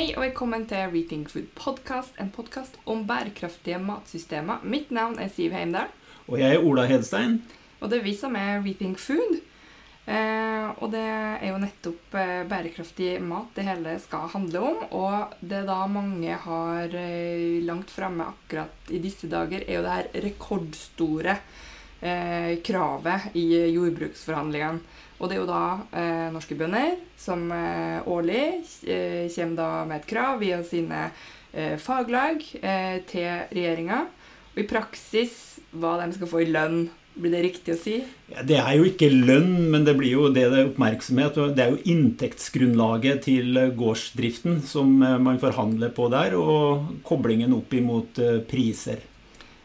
Hei og velkommen til Rethink Food Podcast, en podkast om bærekraftige matsystemer. Mitt navn er Siv Heimdal. Og jeg er Ola Hedstein. Og det er vi som er Rethink Food. Eh, og det er jo nettopp eh, bærekraftig mat det hele skal handle om. Og det da mange har eh, langt framme akkurat i disse dager, er jo det her rekordstore eh, kravet i jordbruksforhandlingene. Og det er jo da eh, norske bønder som eh, årlig eh, kommer med et krav via sine eh, faglag eh, til regjeringa. Og i praksis hva de skal få i lønn. Blir det riktig å si? Ja, det er jo ikke lønn, men det blir jo det det er oppmerksomhet. og Det er jo inntektsgrunnlaget til gårdsdriften som eh, man forhandler på der, og koblingen opp imot eh, priser.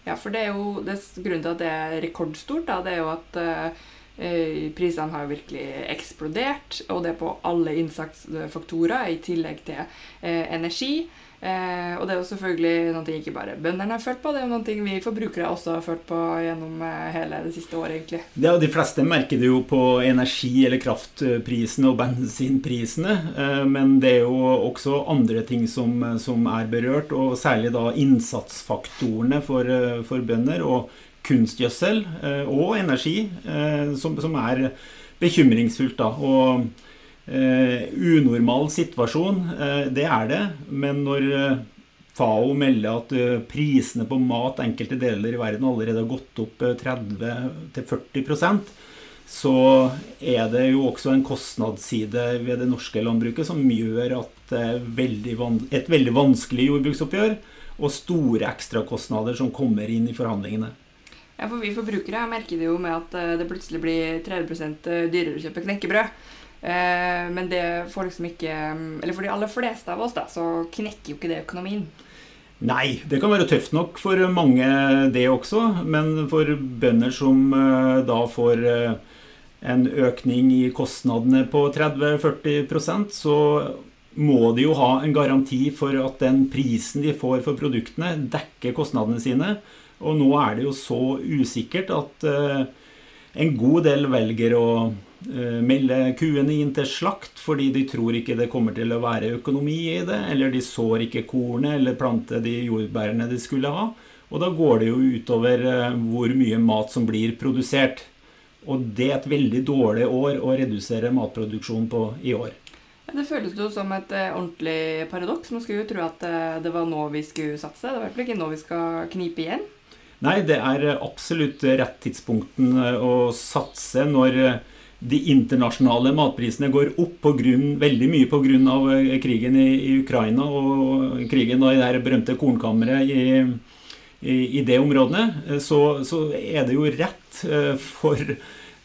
Ja, for det er jo det, grunnen til at det er rekordstort, da, det er jo at eh, Eh, prisene har jo virkelig eksplodert, og det er på alle innsatsfaktorer, i tillegg til eh, energi. Eh, og det er jo selvfølgelig noe ikke bare bøndene har følt på, det er noe vi forbrukere også har følt på gjennom eh, hele det siste året, egentlig. Ja, De fleste merker det jo på energi- eller kraftprisene og bensinprisene. Eh, men det er jo også andre ting som, som er berørt, og særlig da innsatsfaktorene for, eh, for bønder. og kunstgjødsel eh, og energi, eh, som, er bekymringsfullt. da, og eh, Unormal situasjon, det er det. Men når FAO melder at prisene på mat enkelte deler i verden allerede har gått opp 30-40% så er det jo også en kostnadsside ved det norske landbruket som gjør at et veldig vanskelig jordbruksoppgjør og store ekstrakostnader som kommer inn i forhandlingene. Ja, for vi forbrukere merker det jo med at eh, det plutselig blir 30 eh, dyrere å kjøpe knekkebrød. Eh, men det får liksom ikke Eller for de aller fleste av oss, da, så knekker jo ikke det økonomien. Nei, det kan være tøft nok for mange, det også. Men for bønder som da får en økning i kostnadene på 30-40% så må de jo ha en garanti for at den prisen de får for produktene, dekker kostnadene sine. Og nå er det jo så usikkert at uh, en god del velger å uh, melde kuene inn til slakt fordi de tror ikke det kommer til å være økonomi i det, eller de sår ikke kornet eller planter de jordbærene de skulle ha. Og da går det jo utover uh, hvor mye mat som blir produsert. Og det er et veldig dårlig år å redusere matproduksjonen på i år. Det føles jo som et ordentlig paradoks. Man skulle jo tro at det var nå vi skulle satse. Det er i hvert fall ikke nå vi skal knipe igjen. Nei, det er absolutt rett tidspunkten eh, å satse når eh, de internasjonale matprisene går opp på grunn, veldig mye pga. Eh, krigen i, i, Ukraina og krigen i det berømte kornkammeret i, i, i, det området, så, så, er det jo rett for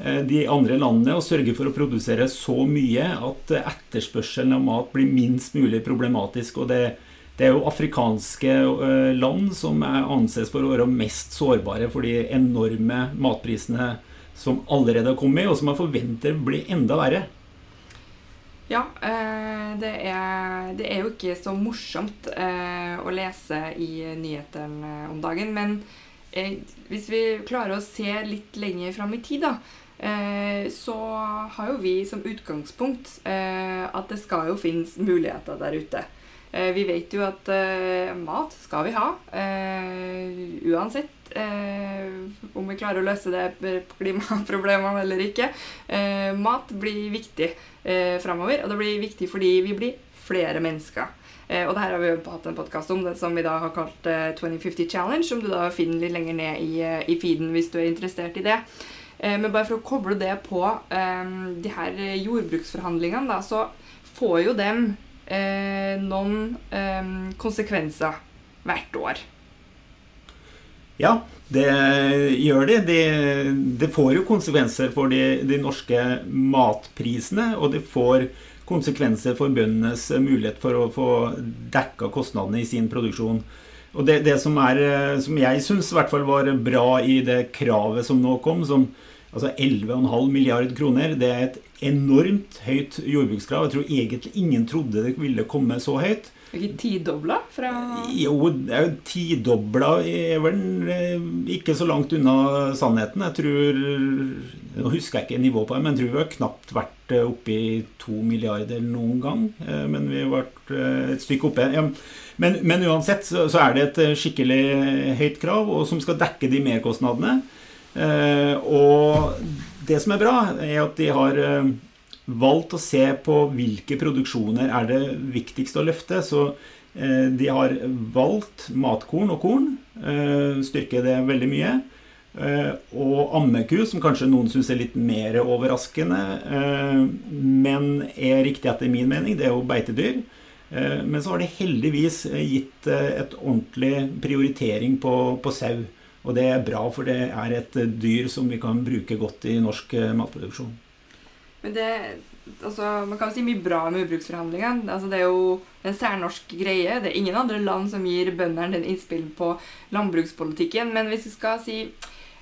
de andre landene å sørge for å produsere så mye at etterspørselen av mat blir minst mulig problematisk. og det det er jo afrikanske eh, land som anses for å være mest sårbare for de enorme matprisene som allerede har kommet, og som man forventer blir enda verre. Ja, eh, det er, det er jo ikke så morsomt eh, å lese i nyhetene om dagen. Men hvis vi klarer å se litt lenger fram i tid, da, så har jo vi som utgangspunkt at det skal jo finnes muligheter der ute. Eh, vi vet jo at uh, mat skal vi ha. Uh, uansett om vi klarer å løse det klimaproblemene eller ikke. mat blir viktig framover, og det blir viktig fordi vi blir flere mennesker. og det her har vi jo hatt en podkast om, det som vi da har kalt 2050 Challenge, som du da finner litt lenger ned i, i feeden hvis du er interessert i det. men bare for å koble det på de her jordbruksforhandlingene, da, så får jo dem eh, noen eh, konsekvenser hvert år. Ja, det gjør de. det. Det får jo konsekvenser for de, de, norske matprisene. Og det får konsekvenser for bøndenes mulighet for å få dekka kostnadene i sin produksjon. Og det, det som, er, som jeg syns var bra i det kravet som nå kom, som Altså 11,5 milliard kroner. Det er et enormt høyt jordbrukskrav. Jeg tror egentlig ingen trodde det ville komme så høyt. Ikke tidobla fra Jo, tidobla er vel eh, ikke så langt unna sannheten. Jeg tror Nå husker jeg ikke nivået på det, men jeg tror vi har knapt vært eh, oppe i to milliarder noen gang. Eh, men vi har vært et stykke oppe. Men, men uansett så, er det et skikkelig høyt krav, og som skal dekke de merkostnadene. Og det som er bra, er at de har valgt å se på hvilke produksjoner er det viktigst å løfte. Så eh, de har valgt matkorn og korn. Eh, styrker det veldig mye. Eh, og ammeku, som kanskje noen syns er litt mer overraskende, eh, men er riktig etter min mening. Det er jo beitedyr. Eh, men så har de heldigvis gitt eh, et ordentlig prioritering på, på sau. Og det er bra, for det er et dyr som vi kan bruke godt i norsk matproduksjon. Men det altså, Man kan si mye bra med jordbruksforhandlingene. Altså, det er jo en særnorsk greie. Det er ingen andre land som gir bøndene den innspill på landbrukspolitikken. Men hvis vi skal si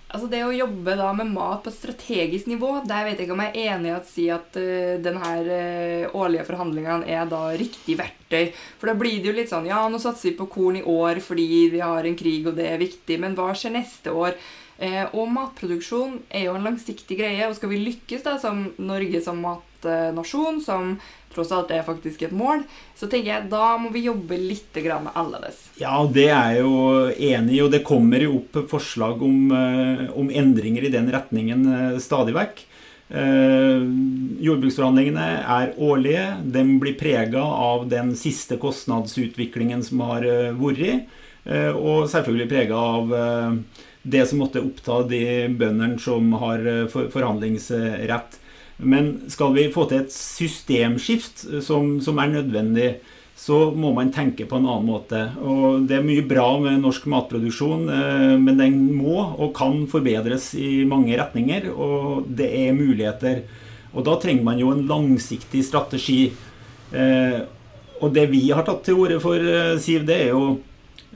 Altså Det å jobbe da med mat på et strategisk nivå, der vet jeg ikke om jeg er enig i å si at uh, denne uh, årlige forhandlingene er da riktig verktøy. For da blir det jo litt sånn Ja, nå satser vi på korn i år fordi vi har en krig og det er viktig, men hva skjer neste år? Uh, og matproduksjon er jo en langsiktig greie, og skal vi lykkes da som Norge som matnasjon, som tross alt er faktisk et mål, så tenker jeg da må vi jobbe litt annerledes. Ja, det er jeg jo enig i, og det kommer jo opp forslag om, eh, om endringer i den retningen eh, stadig vekk. Eh, jordbruksforhandlingene er årlige. De blir prega av den siste kostnadsutviklingen som har eh, vært, eh, og selvfølgelig prega av det som måtte oppta de bøndene som har eh, forhandlingsrett. Men skal vi få til et systemskift som, som, er nødvendig, så må man tenke på en annen måte. Og Det er mye bra med norsk matproduksjon, eh, men den må og kan forbedres i mange retninger. Og det er muligheter. Og da trenger man jo en langsiktig strategi. Eh, og det vi har tatt til orde for, Siv, det er jo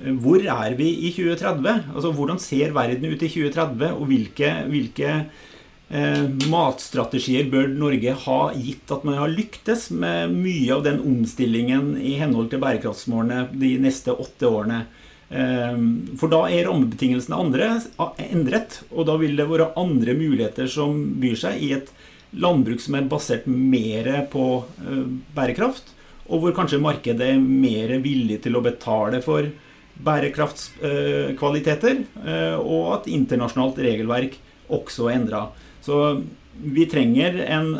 hvor er vi i 2030? Altså Hvordan ser verden ut i 2030, og hvilke, hvilke eh, matstrategier bør Norge ha, gitt at man har lyktes med mye av den omstillingen i henhold til bærekraftsmålene de neste åtte årene? Eh, for da er rammebetingelsene andre, endret, og da vil det være andre muligheter som byr seg i et landbruk som er basert mer på eh, bærekraft, og hvor kanskje markedet er mer villig til å betale for bærekraftskvaliteter, eh, og at internasjonalt regelverk også endra. Så vi trenger en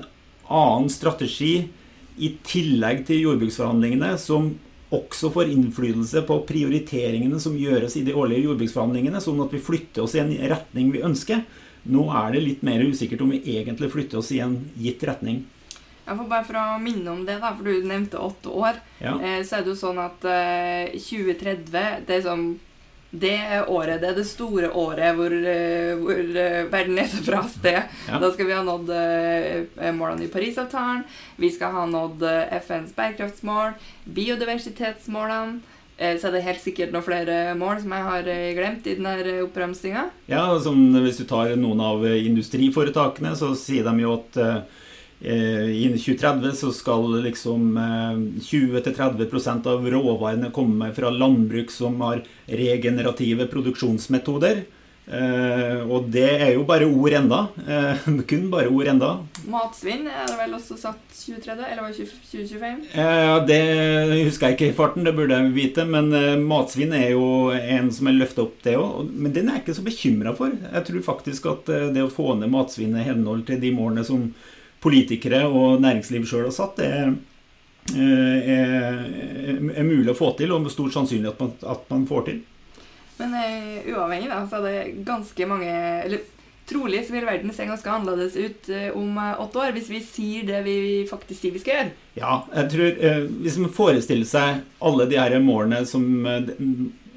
annen strategi i tillegg til jordbruksforhandlingene, som også får innflytelse på prioriteringene som gjøres i de årlige jordbruksforhandlingene, sånn at vi flytter oss i en retning vi ønsker. Nå er det litt mer usikkert om vi egentlig flytter oss i en gitt retning. Ja, for bare for å minne om det, da, for du nevnte åtte år, ja. eh, så er det jo sånn at eh, 2030 det er sånn det er året, det er det store året hvor, uh, hvor uh, verden er fra sted. Ja. Da skal vi ha nådd uh, målene i Parisavtalen. Vi skal ha nådd FNs bærekraftsmål, biodiversitetsmålene. Så er det helt sikkert noen flere mål som jeg har glemt i denne oppramsinga. Ja, som hvis du tar noen av industriforetakene, så sier de jo at Eh, Innen 2030 så skal liksom 20-30% av råvarene komme fra landbruk som har regenerative produksjonsmetoder. Eh, og det er jo bare ord enda. Eh, kun bare ord enda. Matsvinn er det vel også satt 2030, eller var det 2025? Ja, Det husker jeg ikke i farten, det burde jeg vite. Men matsvinn er jo en som er løfta opp, det òg. Men den er jeg ikke så bekymra for. Jeg tror faktisk at det å få ned matsvinnet i henhold til de målene som politikere og næringsliv sjøl har satt, det er, eh, er, er, mulig å få til, og med stor sannsynlighet at man, at man får til. Men uh, uavhengig, da, så er det ganske mange Eller trolig så vil verden se ganske annerledes ut uh, om uh, åtte år, hvis vi sier det vi faktisk sier vi skal gjøre. Ja, jeg tror Hvis man forestiller seg alle de her målene som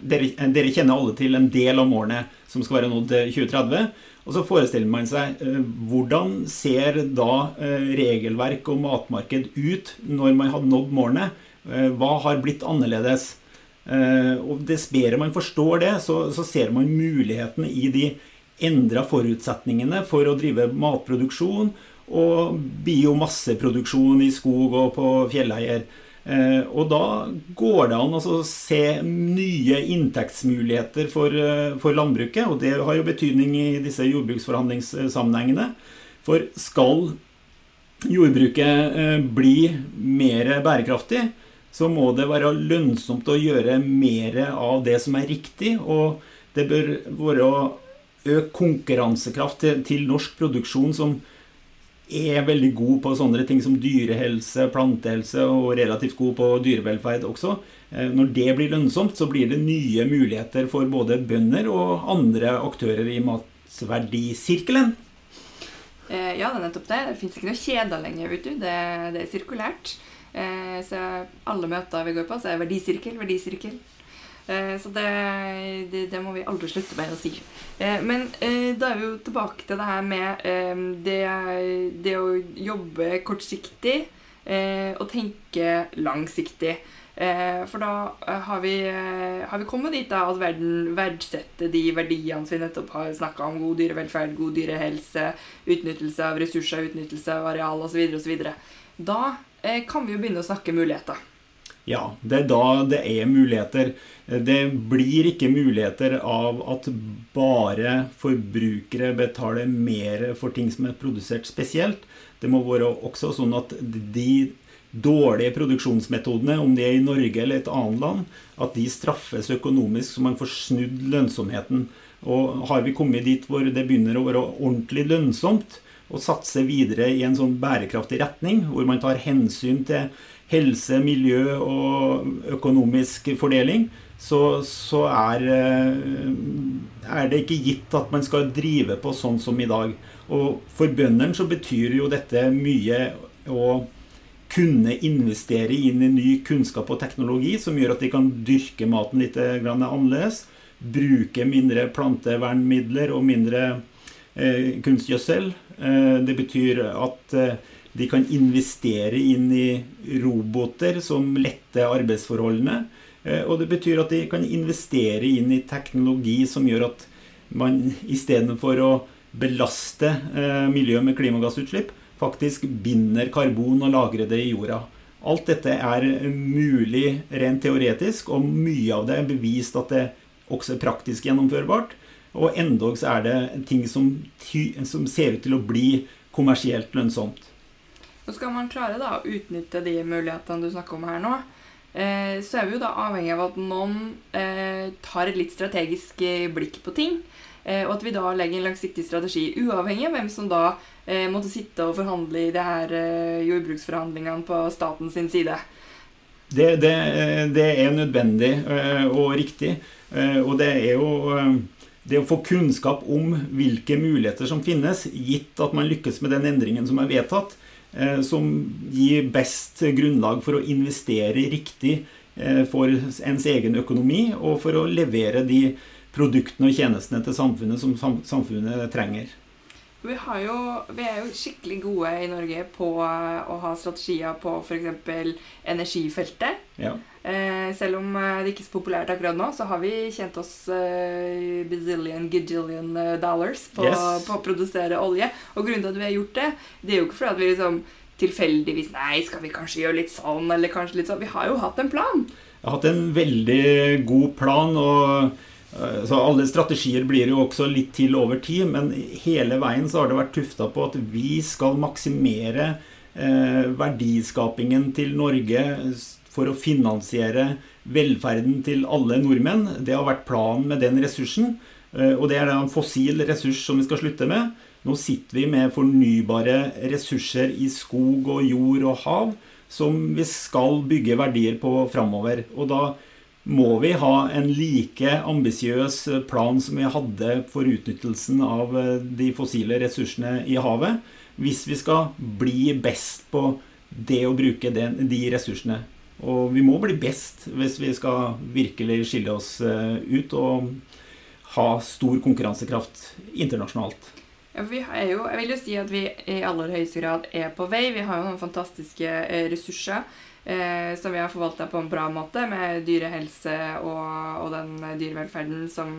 dere, dere, kjenner alle til en del av målene som skal være nådd til 2030. Og så forestiller man seg eh, hvordan ser da eh, regelverk og matmarked ut når man hadde nådd målene? Eh, hva har blitt annerledes? Og Dess bedre man forstår det, så, så ser man mulighetene i de endra forutsetningene for å drive matproduksjon og biomasseproduksjon i skog og på fjelleier. Eh, og da går det an å se nye inntektsmuligheter for, eh, for, landbruket, og det har jo betydning i disse jordbruksforhandlingssammenhengene. For skal jordbruket eh, bli mer bærekraftig, så må det være lønnsomt å gjøre mer av det som er riktig, og det bør være økt konkurransekraft til, til norsk produksjon som er veldig god på sånne ting som dyrehelse, plantehelse og relativt god på dyrevelferd også. Eh, når det blir lønnsomt, så blir det nye muligheter for både bønder og andre aktører i matverdisirkelen. Eh, ja, det er nettopp det. Det fins ikke noe kjeder lenger, vet du. Det, det er sirkulært. Eh, så alle møter vi går på, så er verdisirkel, verdisirkel. Eh, så det, det, det, må vi aldri slutte med å si. Eh, men eh, da er vi jo tilbake til det her med det, det å jobbe kortsiktig og tenke langsiktig. For da har vi, har vi, kommet dit da at verden verdsetter de verdiene som vi nettopp har snakka om. God dyrevelferd, god dyrehelse, utnyttelse av ressurser, utnyttelse av areal osv. osv. Da kan vi jo begynne å snakke muligheter. Ja, det er da det er muligheter. Det blir ikke muligheter av at bare forbrukere betaler mer for ting som er produsert spesielt. Det må være også sånn at de dårlige produksjonsmetodene, om de er i Norge eller et annet land, at de straffes økonomisk så man får snudd lønnsomheten. Og har vi kommet dit hvor det begynner å være ordentlig lønnsomt å satse videre i en sånn bærekraftig retning, hvor man tar hensyn til helse, miljø og økonomisk fordeling, så, så er, eh, er, det ikke gitt at man skal drive på sånn som i dag. Og for bøndene så betyr jo dette mye å kunne investere inn i ny kunnskap og teknologi som gjør at de kan dyrke maten litt annerledes. Bruke mindre plantevernmidler og mindre eh, kunstgjødsel. Eh, det betyr at eh, de kan investere inn i roboter som letter arbeidsforholdene. Eh, og det betyr at de kan investere inn i teknologi som gjør at man istedenfor å belaste eh, miljøet med klimagassutslipp, faktisk binder karbon og lagrer det i jorda. Alt dette er mulig rent teoretisk, og mye av det er bevist at det også er praktisk gjennomførbart. Og endog så er det ting som, som ser ut til å bli kommersielt lønnsomt. Så skal man klare da, å utnytte de mulighetene du snakker om her nå, eh, så er vi jo da avhengig av at noen eh, tar et litt strategisk eh, blikk på ting. Og at vi da legger en langsiktig strategi, uavhengig av hvem som da måtte sitte og forhandle i det her jordbruksforhandlingene på statens side. Det, det, det, er nødvendig og riktig. og det er jo det å få kunnskap om hvilke muligheter som finnes, gitt at man lykkes med den endringen som er vedtatt, som gir best grunnlag for å investere riktig eh, for ens egen økonomi, og for å levere de produktene og tjenestene til samfunnet som samfunnet trenger. Vi, jo, vi, er jo skikkelig gode i Norge på å ha strategier på f.eks. energifeltet. Ja. Selv om eh, det ikke er så populært akkurat nå, så har vi kjent oss eh, bazillion, gajillion eh, dollars på, yes. på, å produsere olje. Og grunnen til at vi har gjort det, det er jo ikke fordi at vi liksom tilfeldigvis Nei, skal vi kanskje gjøre litt sånn, eller kanskje litt sånn. Vi har jo hatt en plan. Jeg har hatt en veldig god plan. og så Alle strategier blir jo også litt til over tid, men hele veien så har det vært tufta på at vi skal maksimere eh, verdiskapingen til Norge for å finansiere velferden til alle nordmenn. Det har vært planen med den ressursen. Eh, og det er en fossil ressurs som vi skal slutte med. Nå sitter vi med fornybare ressurser i skog og jord og hav som vi skal bygge verdier på framover. Og da må vi ha en like ambisiøs plan som vi hadde for utnyttelsen av eh, de fossile ressursene i havet, hvis vi skal bli best på det å bruke den, de ressursene. Og vi må bli best hvis vi skal virkelig skille oss eh, ut og ha stor konkurransekraft internasjonalt. Ja, jo, jeg vil jo si at vi i aller høyeste grad er på vei. Vi har jo noen fantastiske eh, ressurser eh, som vi har forvalta på en bra måte, med dyrehelse og, og den dyrevelferden som,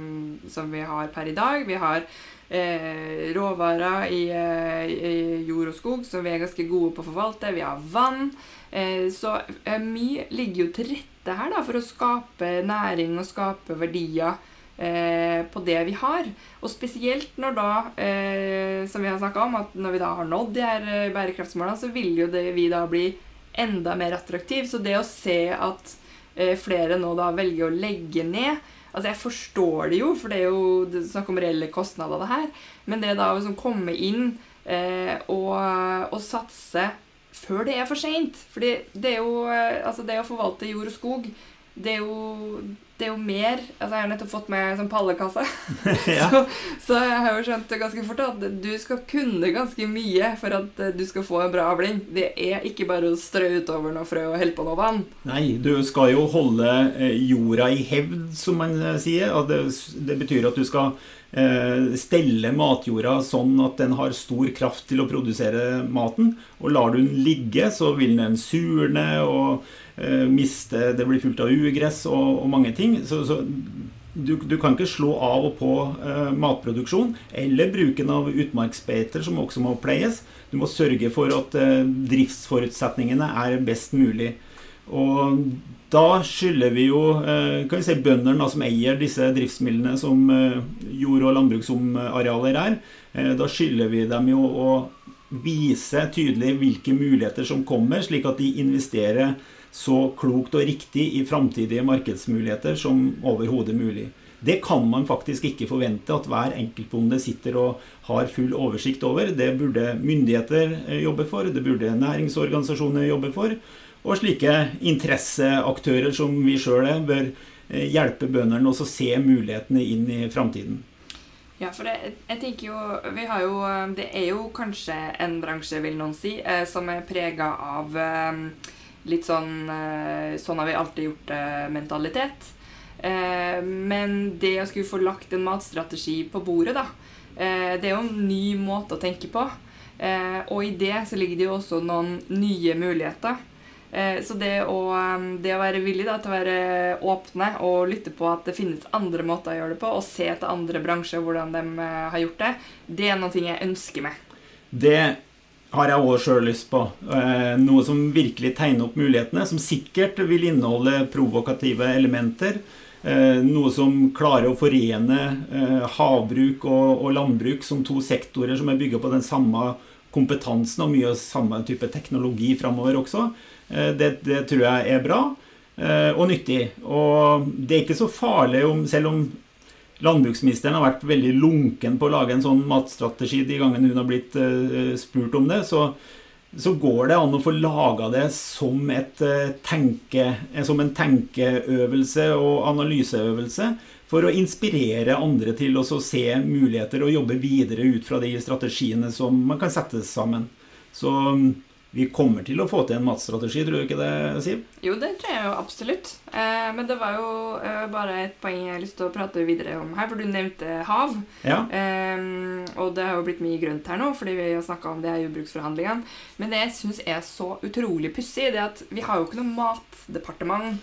som, vi har per i dag. Vi har eh, råvarer i, eh, i, jord og skog som vi er ganske gode på å forvalte. Vi har vann. Eh, så eh, mye ligger jo til rette her da, for å skape næring og skape verdier eh, på det vi har. Og spesielt når da, som vi har snakka om, at når vi da har nådd de her bærekraftsmålene, så vil jo det, vi da bli enda mer attraktive. Så det å se at flere nå da velger å legge ned Altså, jeg forstår det jo, for det er jo snakk om reelle kostnader, det her. Men det da å liksom komme inn eh, og, og, satse før det er for seint Fordi det er jo eh, Altså, det å forvalte jord og skog, det er jo det er jo mer altså Jeg har nettopp fått meg sånn pallekasse. ja. så, så, jeg har jo skjønt ganske fort at du skal kunne ganske mye for at eh, du skal få en bra avling. Det er ikke bare å strø utover noe frø og helle på noe vann. Nei, du skal jo holde eh, jorda i hevd, som man eh, sier. Det, det betyr at du skal eh, stelle matjorda sånn at den har stor kraft til å produsere maten. Og lar du den ligge, så vil den surne. og Eh, miste Det blir fullt av ugress og, og mange ting. Så, så du, du, kan ikke slå av og på eh, matproduksjon. Eller bruken av utmarksbeiter, som også må pleies. Du må sørge for at eh, driftsforutsetningene er best mulig. Og da skylder vi jo uh, kan vi si bøndene som eier disse driftsmidlene som jord- og landbruksarealer er. Da skylder vi dem jo å vise tydelig hvilke muligheter som kommer, slik at de investerer så klokt og riktig i framtidige markedsmuligheter som overhodet mulig. Det kan man faktisk ikke forvente at hver enkeltbonde sitter og har full oversikt over. Det burde myndigheter eh, jobbe for, det burde næringsorganisasjoner jobbe for. Og slike interesseaktører som vi sjøl er, bør eh, hjelpe bøndene å se mulighetene inn i framtiden. Ja, for det, jeg tenker jo, vi har jo Det er jo kanskje en bransje, vil noen si, eh, som er prega av litt sånn eh, Sånn har vi alltid gjort det-mentalitet. Eh, men det å skulle få lagt en matstrategi på bordet, da, eh, det er jo en ny måte å tenke på. Og i det så ligger det jo også noen nye muligheter. Så det å, det å være villig da, til å være åpne og lytte på at det finnes andre måter å gjøre det på, og se til andre bransjer hvordan de har gjort det, det er noe jeg ønsker meg. Det har jeg òg sjøl lyst på. Eh, noe som virkelig tegner opp mulighetene, som sikkert vil inneholde provokative elementer. Eh, noe som klarer å forene eh, havbruk og landbruk som to sektorer som er bygga på den samme kompetansen og mye av samme type teknologi framover også. Det, det, tror jeg er bra og nyttig. Og det er ikke så farlig om, selv om Landbruksministeren har vært veldig lunken på å lage en sånn matstrategi de gangene hun har blitt uh, spurt om det. Så, så, går det an å få laga det som, et, uh, tenke, som en tenkeøvelse og analyseøvelse. For å inspirere andre til å se muligheter og jobbe videre ut fra de strategiene som man kan sette sammen. Så vi kommer til å få til en matstrategi, tror du ikke det, Siv? Jo, det tror jeg jo absolutt. Eh, men det var jo eh, bare et poeng jeg har lyst til å prate videre om her, for du nevnte hav. Ja. Eh, og det har jo blitt mye grønt her nå, fordi vi har snakka om det her jordbruksforhandlingene. Men det jeg syns er så utrolig pussig, det er at vi har jo ikke noe matdepartement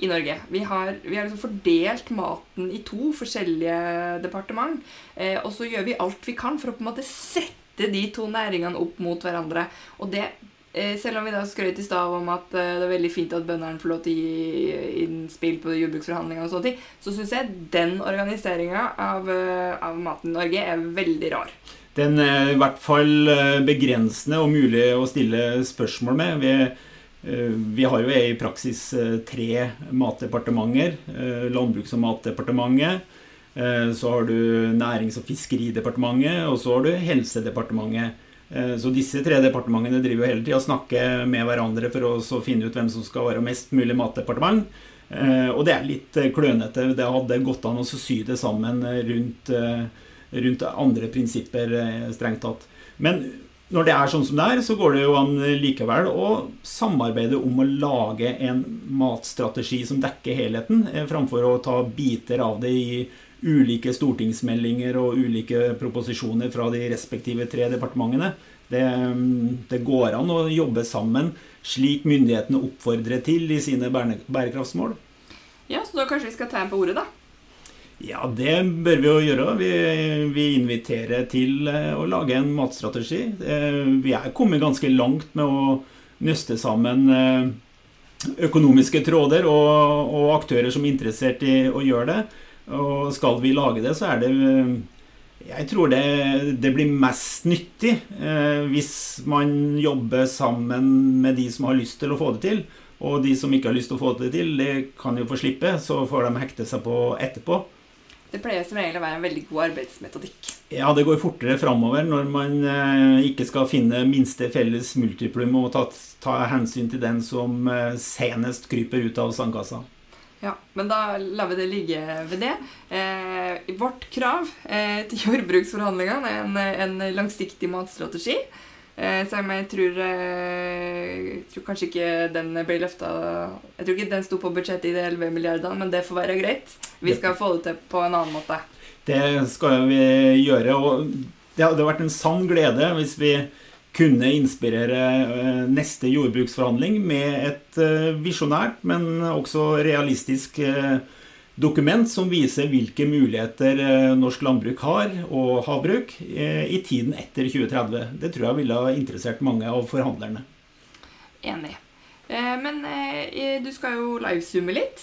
i Norge. Vi har, vi har liksom fordelt maten i to forskjellige departement. Eh, og så gjør vi alt vi kan for å på en måte sette de to næringene opp mot hverandre. Og det selv om vi da skrøt i stad om at eh, det er veldig fint at bøndene får lov til å gi innspill på jordbruksforhandlinger, og sånne ting, så syns jeg den organiseringa av, eh, av, maten i Norge er veldig rar. Den er i hvert fall begrensende og mulig å stille spørsmål med. Vi, vi har jo i praksis tre matdepartementer. Landbruks- og matdepartementet. Så har du Nærings- og fiskeridepartementet, og så har du Helsedepartementet. Eh, så disse tre departementene driver jo hele tida og snakker med hverandre for å finne ut hvem som skal være mest mulig matdepartement. Eh, og det er litt eh, klønete. Det hadde gått an å sy det sammen rundt, rundt andre prinsipper, strengt tatt. Men når det er sånn som det er, så går det jo an likevel å samarbeide om å lage en matstrategi som dekker helheten, framfor å ta biter av det i ulike stortingsmeldinger og ulike proposisjoner fra de respektive tre departementene. Det, det, går an å jobbe sammen slik myndighetene oppfordrer til i sine bærekraftsmål. Ja, Så da kanskje vi skal ta en på ordet, da? Ja, det bør vi jo gjøre. Vi, vi, inviterer til eh, å lage en matstrategi. Eh, vi er kommet ganske langt med å nøste sammen eh, økonomiske tråder og, og aktører som er interessert i å gjøre det. Og skal vi lage det, så er det Jeg tror det, det blir mest nyttig eh, hvis man jobber sammen med de som har lyst til å få det til. Og de som ikke har lyst til å få det til, det kan jo få slippe, så får de hekte seg på etterpå. Det pleier som regel å være en veldig god arbeidsmetodikk. Ja, det går fortere framover når man eh, ikke skal finne minste felles multiplum og ta, ta, hensyn til den som eh, senest kryper ut av sandkassa. Ja, men da lar vi det ligge ved det. Eh, vårt krav eh, til jordbruksforhandlingene er en, en langsiktig matstrategi. Eh, så jeg tror, eh, tror, kanskje ikke den ble løfta Jeg tror ikke den sto på budsjettet i de 11 milliardene, men det får være greit. Vi skal få det til på en annen måte. Det skal vi gjøre. Og det hadde vært en sann glede hvis vi kunne inspirere eh, neste jordbruksforhandling med et visjonært, men også realistisk dokument som viser hvilke muligheter eh, norsk landbruk har, og havbruk, eh, i tiden etter 2030. Det tror jeg ville ha interessert mange av forhandlerne. Enig. Eh, men du skal jo livesumme litt?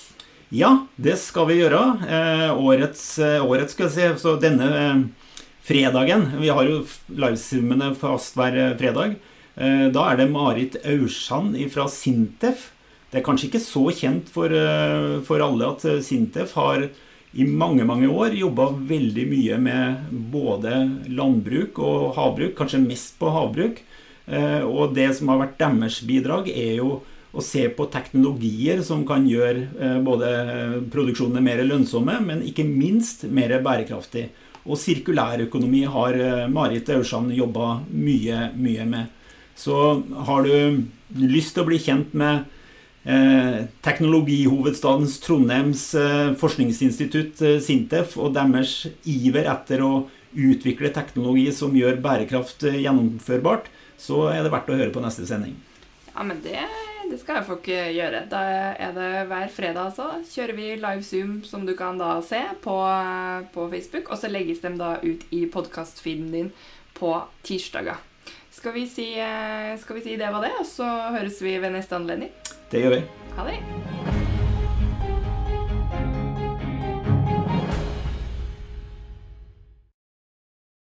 Ja, det skal vi gjøre. Årets, årets skal jeg si, så denne fredagen Vi har jo livesummene fast hver fredag. Da er det Marit Aursand fra Sintef det er kanskje ikke så kjent for, eh, for alle at eh, Sintef har i mange mange år jobba veldig mye med både landbruk og havbruk, kanskje mest på havbruk. Eh, og det som har vært deres bidrag, er jo å se på teknologier som kan gjøre både produksjonene mer lønnsomme, men ikke minst mer bærekraftig. Og sirkulærøkonomi har Marit Aursand jobba mye, mye med. Så har du lyst til å bli kjent med Eh, teknologihovedstadens Trondheims eh, forskningsinstitutt, eh, Sintef, og deres iver etter å utvikle teknologi som gjør bærekraft gjennomførbart, så er det verdt å høre på neste sending. Ja, men det, det skal folk gjøre. Da er det hver fredag, altså. Kjører vi live Zoom, som du kan da se på, på Facebook. Og så legges de da ut i podkastfeeden din på tirsdager. Skal vi, si, skal vi si det var det, og så høres vi ved neste anledning? Det gjør vi. Ha det.